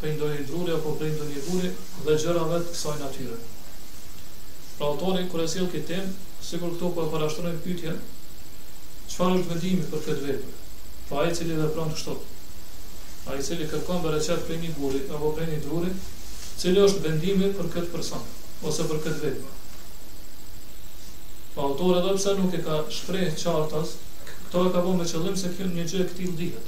prej ndonjë druri apo prej ndonjë guri dhe gjërave të kësaj natyre. Pra autori kur e sjell këtë temë, sikur këtu po e parashtrojmë pyetjen, çfarë është vendimi për këtë vepër? Pra ai i cili vepron kështu, ai i cili kërkon bereqet prej një guri apo prej një druri, cili është vendimi për këtë person ose për këtë vepër? Pra autori edhe pse nuk e ka shpreh qartas, këtë e ka bën me qëllim se kjo një gjë e këtillë dihet.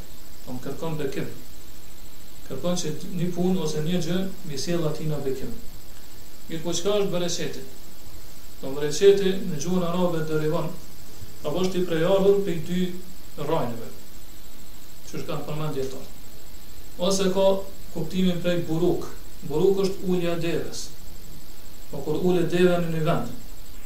Kërkon bekim. Kërkon që një punë ose një gjë me i sjellë atij bekim. Mirëpo çka është bereqeti? Do bereqeti në gjuhën arabe derivon apo është i prejardhur prej dy rrënjëve, që kanë përmend dijetarët. Ose ka kuptimin prej buruk. Buruk është ulja e devës. Po kur ulet deva në një vend,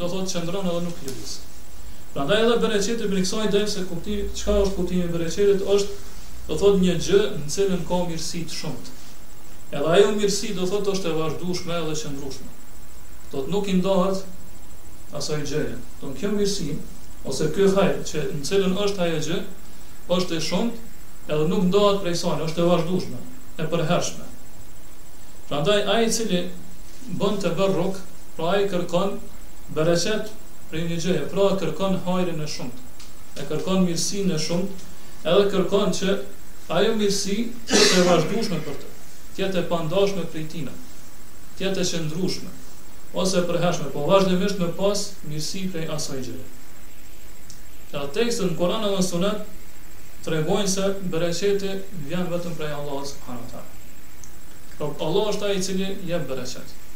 domethënë qëndron edhe nuk lëviz. Prandaj edhe bereqeti prej kësaj del se kuptimi, çka është kuptimi i bereqetit është domethënë një gjë në cilën ka mirësi të shumtë. Edhe ajo mirësi domethënë është e vazhdueshme edhe qëndrueshme. Domethënë nuk i ndahet asaj gjëje. Domethënë kjo mirësi ose ky hajr që në cilën është ajo gjë është e shumtë edhe nuk ndahet prej saj, është e vazhdueshme, e përhershme. Prandaj ai i cili bën teberruk Pra ai kërkon bereqet prej një gjëje, pra kërkon hajrin e shumtë, e kërkon mirësinë e shumtë, edhe kërkon që ajo mirësi të jetë e vazhdueshme për të, të jetë e pandashme prej tij, të jetë e qëndrueshme ose e përhershme, po vazhdimisht me pas mirësi prej asaj gjëje. Pra tekstet në Kur'an dhe Sunet tregojnë se bereqeti vjen vetëm prej Allahut subhanehu ue teala. Pra Allahu është ai i cili jep bereqet.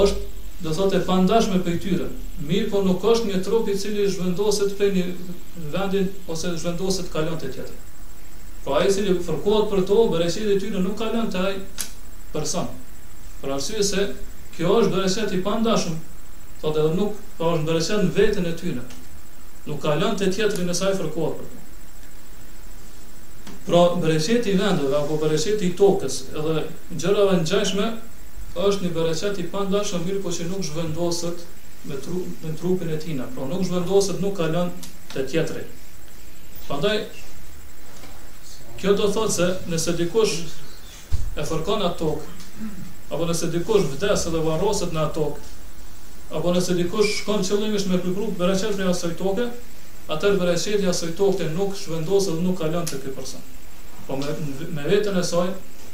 është, domethënë, e pandashme prej tyre, mirëpo nuk është një trup i cili zhvendoset prej një vendi ose zhvendoset kalon te tjetri. Pra ai i cili fërkohet për to, bereqeti i tyre nuk kalon te ai person. Për arsye se kjo është bereqet i pandashëm, domethënë edhe nuk, pra është bereqet në veten e tyre. Nuk kalon te tjetri nëse ai fërkohet për to. Pra bereqeti i vendeve apo bereqeti i tokës edhe gjërave të ngjashme Është një bereqet i pandashëm mirëpo që nuk zhvendoset me me trupin e tij, pra nuk zhvendoset nuk kalon te tjetri. Prandaj kjo do thotë se nëse dikush e fërkon atë tokë, apo nëse dikush vdes dhe varroset në atë tokë, apo nëse dikush shkon qëllimisht me kërku bereqet prej asaj toke, atëherë bereqeti i asaj toke nuk zhvendoset dhe nuk kalon te ky person. Po me, me veten e saj,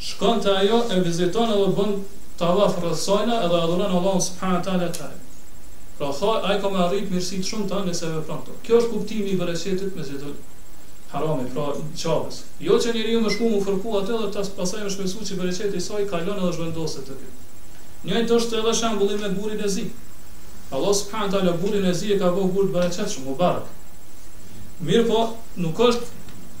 Shkon te ajo, e viziton edhe bën tawaf rreth saj edhe adhuron Allahun subhana wa taala te ajo. Pra tha, ai ka me arrit mirësi të shumta nëse e vepron këto. Ky është kuptimi i bereqetit Mesxhidul Harami, pra Qabes. Jo që njeriu me shku mu fërku aty dhe tash pastaj me shpresu që bereqeti i saj kalon edhe zhvendoset te ky. Njëjtë është edhe shembulli me gurin e zi. Allahu subhana wa taala gurin e zi e ka bo gur të bereqetshëm, mubarak. Mirëpo, nuk është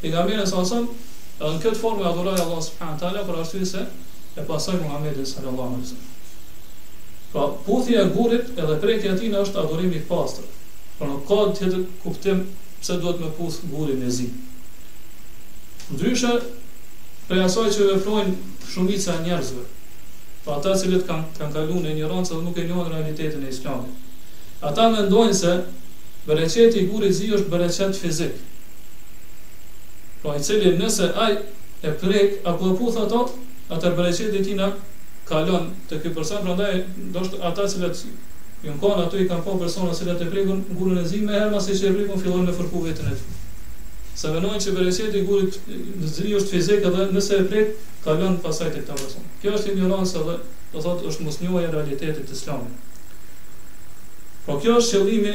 Pejgamberi sallallahu alaihi wasallam edhe në këtë formë e adhuroi Allahun subhanahu teala për arsye se e pasoi Pejgamberin sallallahu alaihi wasallam. Pra, puthja e gurit edhe prekja e tij është adhurim i pastër. Pra nuk ka tjetër kuptim pse duhet me puth gurin e zi. Ndryshe, prej asaj që veprojnë shumica e njerëzve, pra ata të cilët kanë kan kalu në injorancë edhe nuk e njohin realitetin e islamit. Ata mendojnë se bereqeti i gurit zi është bereqet fizik, Po i cili nëse ai e prek apo e puth ato, atëherë bereqeti i tina kalon te ky person, prandaj ndoshta ata të cilët janë kanë atje i kanë pa persona të cilët e prekun gurin e zi menjëherë masi që e prekun fillojnë me fërku veten e tyre. Se mendojnë që bereqeti i gurit të zi është fizik edhe nëse e prek kalon pastaj te këta persona. Kjo është injorancë edhe do thotë është mosnjohje e realitetit të Islamit. Po kjo është qëllimi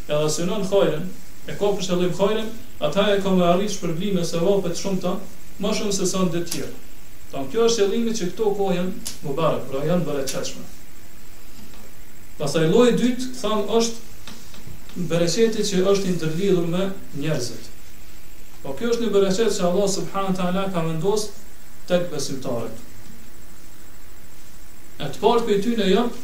Edhe e synon hajrin, e ka për qëllim hajrin, atëherë ai ka me arrit shpërblimin e sevape të shumta, më shumë se sa në ditë tjera. Thamë kjo është qëllimi që këto kohë janë mubarek, pra janë bereqetshme. Pastaj lloji i dytë, thamë është bereqeti që është i ndërlidhur me njerëzit. Po kjo është një bereqet që Allah subhanahu teala ka vendos tek besimtarët. E të parët prej tyne janë,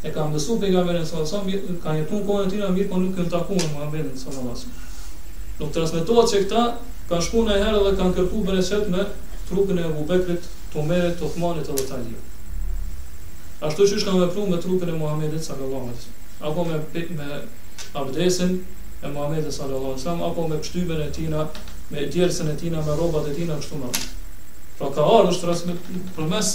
E kanë besu pejgamberin sallallahu alaihi wasallam, mirë, kanë jetuar në kohën e tij, mirëpo nuk kanë takuar Muhamedin sallallahu alaihi wasallam. Nuk transmetohet se këta kanë shkuar njëherë dhe kanë kërkuar bereqet me trupin e Abu Bekrit, të Omerit, të Uthmanit edhe të Aliut. Ashtu siç kanë vepruar me trupin e Muhamedit sallallahu alaihi wasallam, apo me me abdesin e Muhamedit sallallahu alaihi wasallam apo me pshtymën e tina me djersën e tina me rrobat e tina kështu me radhë. Pra ka ardhur transmetim përmes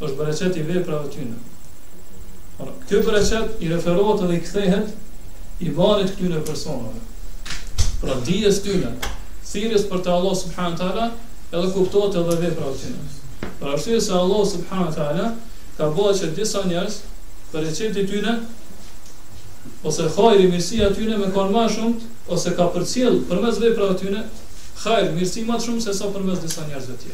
është bereqet i veprave tyne. Po, ky bereqet i referohet edhe i kthehet imanit këtyne personave. Pra, dijes tyne, thirrjes për te Allahu subhanahu teala, edhe kuptohet edhe veprave tyne. Pra, ashtu siç Allahu subhanahu teala, ka bë që disa njerëz, bereqeti tyne, ose hajri mirësia tyne me kanë ma i shumtë, ose ka përcjell përmes veprave tyne, hajri mirësi ma shumë se sa përmes disa njerëzve tjerë.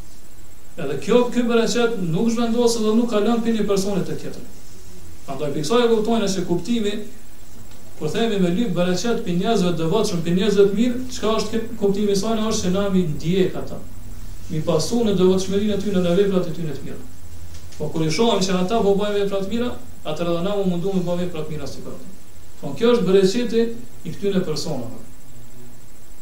Edhe kjo ky bereqet nuk zhvendos dhe nuk kalon prej një personi te tjetri. Prandaj prej kësaj e kuptojmë se kuptimi kur themi me lyp bereqet prej njerëzve të devotshëm, prej njerëzve të mirë, çka është kuptimi i sajna është se na mi ndjek ata. Mi pasu në devotshmërinë e tyre në veprat e tyre të mira. Po kur i shohim që ata po bëjnë vepra të mira, atëherë edhe na u mundu me bë vepra të mira sikur ata. Po kjo është bereqeti i këtyre personave.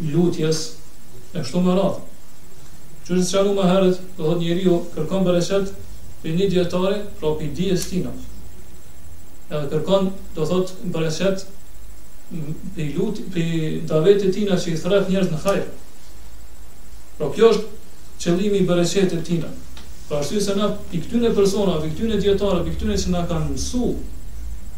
lutjes e kështu me radhë. Qysh sqarum më herët, do thot njeriu, kërkon bereqet prej një dijetari, pra prej dijes tina. Edhe kërkon, do thot, bereqet prej lut, prej davetit tina që i thret njerëz në hajr. Pra kjo është qëllimi i bereqetit tina. Pra është se na prej këtyne personave, prej këtyne dijetarëve, prej këtyne që na kanë mësu,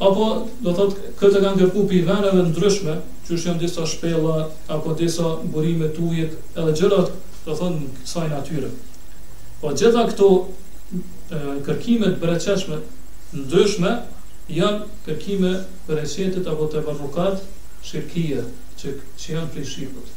Apo, do thot, këta kanë kërku prej veneve t'ndryshme, qysh janë disa shpella, apo disa burime të ujit, edhe gjërat, do thot, të kësaj natyre. Po, gjitha këto kërkime t'bereqetit, t'ndryshme, janë kërkime bereqetit apo teberrukat shirkije, që, që janë prej shirkut.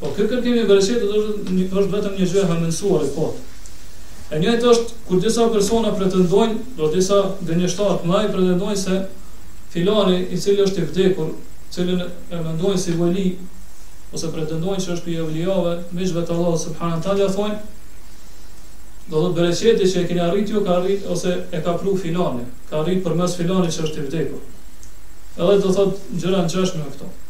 Po ky kërkim i bereqetit është, është vetëm një gjë e hamendësuar e kotë. E njëjtë është kur disa persona pretendojnë, do të thotë disa gënjeshtar të mëdhenj pretendojnë se filani i cili është i vdekur, të cilin e mendojnë si veli ose pretendojnë se është prej evliave, miqve të Allahut subhanahu teala thonë do thot bereqeti që e keni arrit ju ka arrit ose e ka pru filani, ka arrit përmes filanit që është i vdekur. Edhe do thot gjëra të ngjashme me këto.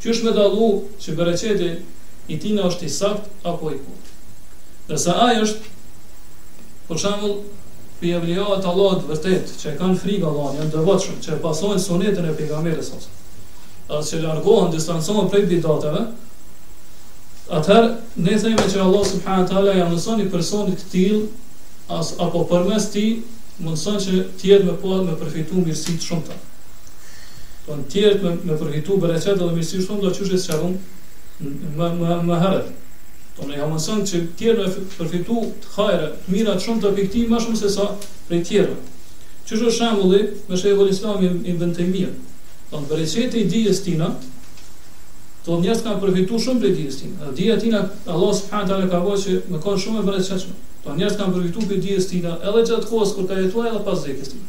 Qysh me dallu që bereqeti i tina është i saktë apo i kotë? Nëse ai është për shembull prej evlijave të Allahut të vërtetë, që e kanë frikë Allahun, janë të devotshëm, që e pasojnë sunetin e pejgamberit sa. Edhe që largohen, distancohen prej bidateve, atëherë ne themi që Allah subhanahu wa taala ja mundëson një personi të tillë as apo përmes tij mundson që tjerët me po me përfitu mirësi të shumta. Do thot tjerët me, me përfitu bereqet dhe mirësi të shumta qysh e sqarum më, më, më herët. Do thot ja mundëson që tjerët me përfitu të hajre, të mirat shumta prej këtij, ma shumë se sa prej tjerëve. Qysh është shembulli me shejhul islam Ibn Tejmije. Do thot bereqeti i dijes tina, do thot njerëzit kanë përfitu shumë prej dijes tina. Dhe dija tina, Allah subhanahu teala ka bërë që me konë shumë e bereqetshme. Do thot njerëzit kanë përfitu prej dijes tina, edhe gjatë kohës kur ka jetuar edhe pas vdekjes tina.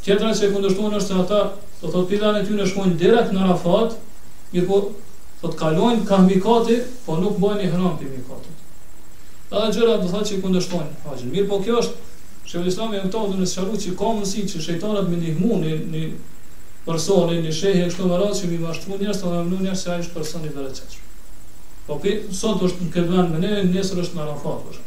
Tjetra që e kundërshtojnë është se ata, do thotë ptyrën e tyre shkojnë direkt në Arafat, mirëpo do të kalojnë kah mikati, po nuk bëjnë ihram prej mikatit. Edhe gjëra do thotë që i kundërshtojnë haxhin. Mirëpo kjo është, që shejhul islami këta e ka sqaru që ka mundësi që shejtanat me ndihmu një, një personi, një shejhe e kështu me radhë që me i mashtru njerëzit, me menu njerëzit që ai ishte person i bereqetshëm. Po për, sot është në këtë vend me ne, nesër është në Arafat, është.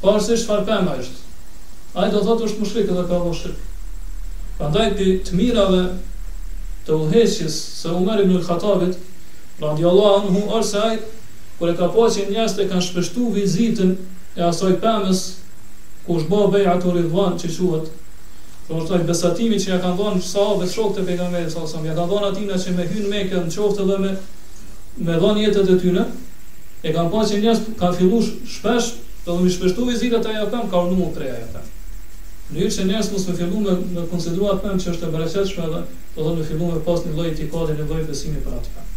Pavarësisht çfarë pema është, ai do thotë është mushrik edhe ka bo shirk. Prandaj prej të mirave të udhëheqjes së Umer ibn al-Khattabit, radiallahu anhu, është se ai, kur e ka pa që njerëzit e kanë shpeshtu vizitën e asaj pemës, ku është ba bejatu rridvan që quhet, do thotë është ai besatimi që ja kanë dhënë sahabët shokët e pejgamberit sallallahu alajhi wasallam, ja kanë dhënë atina që me hynë Mekë në qoftë edhe me me dhënë jetët e tyre, e ka pa që njerëzit kanë filluar shpesh, do thotë me shpeshtu vizitat te ajo pemë ka urdhnu me u pre ajo pemë. Në mënyrë që njerëzit mos me fillu me, me konsideru atë pemë që është e bereqetshme edhe do thotë me fillu me pas një lloj itikadi, një lloj besimi për atë pemë.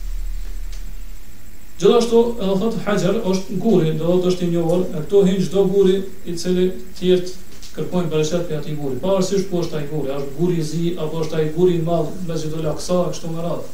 Gjithashtu, edhe thot haxher është guri, do thotë është i njohur, e këtu hin çdo guri i cili tjert kërkojnë bereqet prej atij guri. Pavarësisht ku është ai guri, është guri i zi apo është ai guri i madh, Mesxhidul Aksa, kështu me radhë.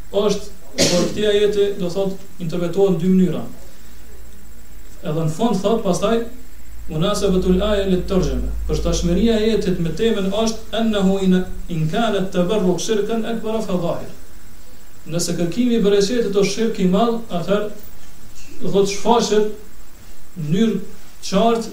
Është, por këtij ajeti do thot interpretohet në dy mënyra. Edhe në fund thot pastaj munasabatul aya lit tarjama. Përshtatshmëria e ajetit me temën është enhu in in kan at tabarruk shirkan akbara fa zahir. Nëse kërkimi i bereqetit është shirk i madh, atëherë do thot shfaqet në mënyrë të qartë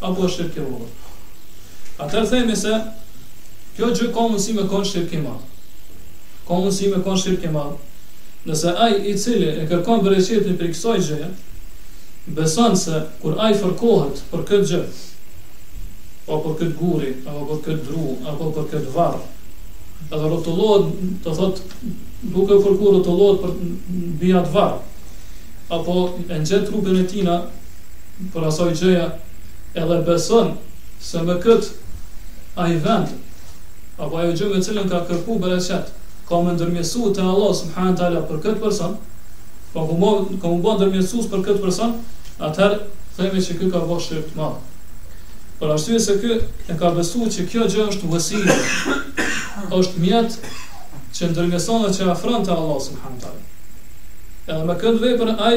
apo është shirk i vogël. Atëherë themi se kjo gjë ka mundësi me kon shirk i madh. Ka mundësi me kon shirk i madh. Nëse ai i cili e kërkon bereqetin prej kësaj gjëje, beson se kur ai fërkohet për këtë gjë, apo për këtë gur, apo për këtë dru, apo për këtë varr, edhe rrotullohet, do thot, duke u fërkuar rrotullohet përmbi atë varr, apo e ngjet trupin e tina Për asaj gjëja edhe beson se me këtë ai vend apo ajo gjë me të cilën ka kërku bereqet, ka me ndërmjesu te Allahu subhane teala për këtë person, po ka me ka me ba ndërmjetësus për këtë person, atëherë themi që ky ka bo shirk të madh. Për arsye se ky e ka besu që kjo gjë është vesile, është mjet që ndërmjeson dhe që afron te Allahu subhane teala. Edhe me këtë vepër ai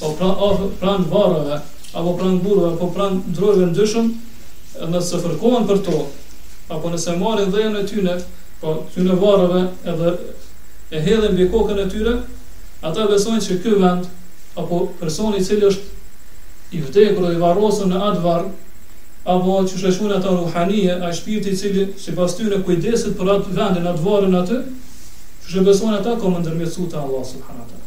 Po pra, apo pranë varreve apo pranë gurëve apo pranë drunjve ndryshëm, nëse fërkohen për to, apo nëse marrin dheun e tyne, prej atyne varreve edhe e hedhin mbi kokën e tyre, ata besojnë që ky vend apo personi i cili është i vdekur dhe i varrosur në atë varr, apo qysh e shohin ata ruhania, a shpirti i cili, sipas tyne kujdeset për atë vendin, atë varrin atë, qysh besojnë ata, ka me ndërmjetësu te Allah, subhanahu taala.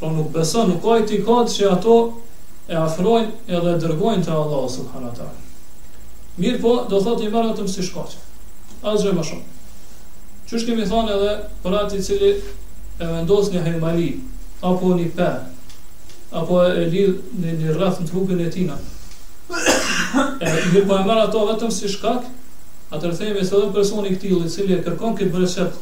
Po nuk beson, nuk ka itikad që ato e afrojnë edhe e dërgojnë te Allah, subhanu wa ta'ala. Mirëpo, domethënë i merr vetëm si shkaqe. Asgjë më shumë. Qysh kemi thonë edhe për atë i cili e vendos një hajmali, apo një pe, apo e lidh një, një rreth në trupin e tina. E, mirëpo e merr ato vetëm si shkak, atëherë themi se edhe personi këtillë i cili e kërkon këtë bereqet,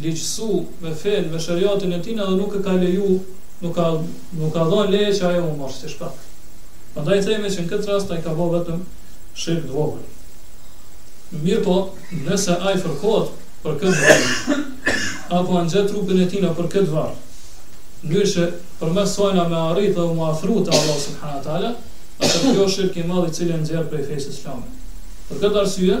ligjësu me fenë me sheriatin e tina dhe nuk e ka leju nuk ka nuk ka dhonë leje që ajo me u marrë si shkak prandaj themi që në këtë rast ai ka bë vetëm shirk të vogël mirëpo nëse ai fërkohet për këtë varr apo e ngjet trupin e tina për këtë varr ndryshe përmes sajna me arrit dhe me u afru te Allah subhanahu ta'ala atëherë kjo shirk i madh i cili nxjerr prej fesë islame për këtë arsye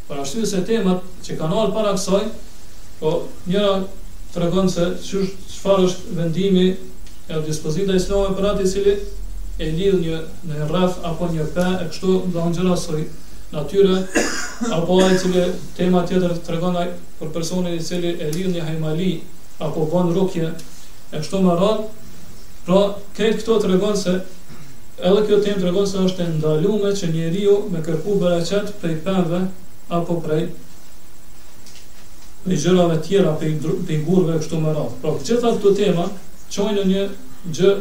për arsye se temat që kanë ardhur para kësaj, po njëra tregon se çysh, çfarë është vendimi e dispozita islame për atë i cili e lidh një, një rreth apo një pe e kështu domethënë gjëra kësaj natyre, apo ai i cili tema tjetër tregon ai për personin i cili e lidh një hajmali apo bën rukje e kështu me radhë, pra këto, këto tregojnë se Edhe kjo temë tregon se është e ndalume që njeriu me kërku bereqet prej pemëve apo prej prej gjërave tjera, prej, prej gurve kështu me radhë. Pra, gjitha këto tema çojnë në një gjë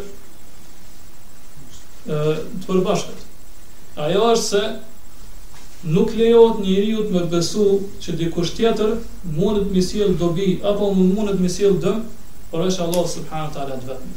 e, të përbashkët. Ajo është se nuk lejohet njeriu me besu që dikush tjetër mundet me i sjell dobi apo mund mundet me i sjell dëm, por është Allah subhanahu taala i vetmi.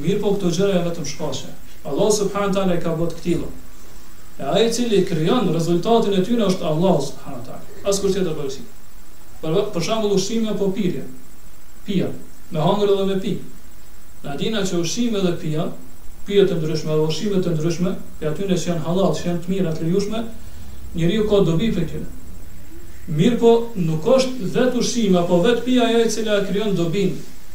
Mirëpo këto gjëra janë vetëm shkaqe. Allah subhanahu taala i ka bërë të këtilla. E ai i cili krijon rezultatin e tyre është Allah subhanahu taala. Askush tjetër pos tij. Për për shembull ushqimi apo pirja. Pija, me hangër edhe me pi. Na e dina që ushqimi dhe pija, pija të ndryshme dhe ushqime të ndryshme, e atyne që janë halal, që janë të mira, të lejushme, njeriu ka dobi prej tyre. Mirëpo, nuk është vetë ushqimi, apo vetë pija e cila e krijon dobin,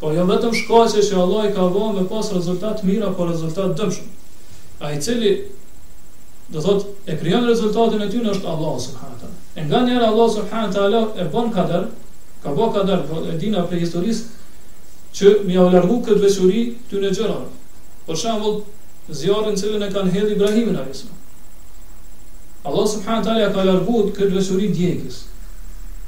Po jo vetëm shkaqe që Allah i ka vënë me pas rezultat të mira, por rezultat të dëmshëm. Ai i cili do thot e krijon rezultatin e tyre është Allah subhanahu wa taala. E nganjëherë Allahu subhanahu wa taala e bën kader, ka bën kader, po e dinë prej historisë që me ia largu këtë veçuri tyne gjërave. Për shembull, zjarrin në cilin e kanë hedhë Ibrahimin alayhis salam. Allah subhanahu wa taala ka largu këtë veçuri djegëse.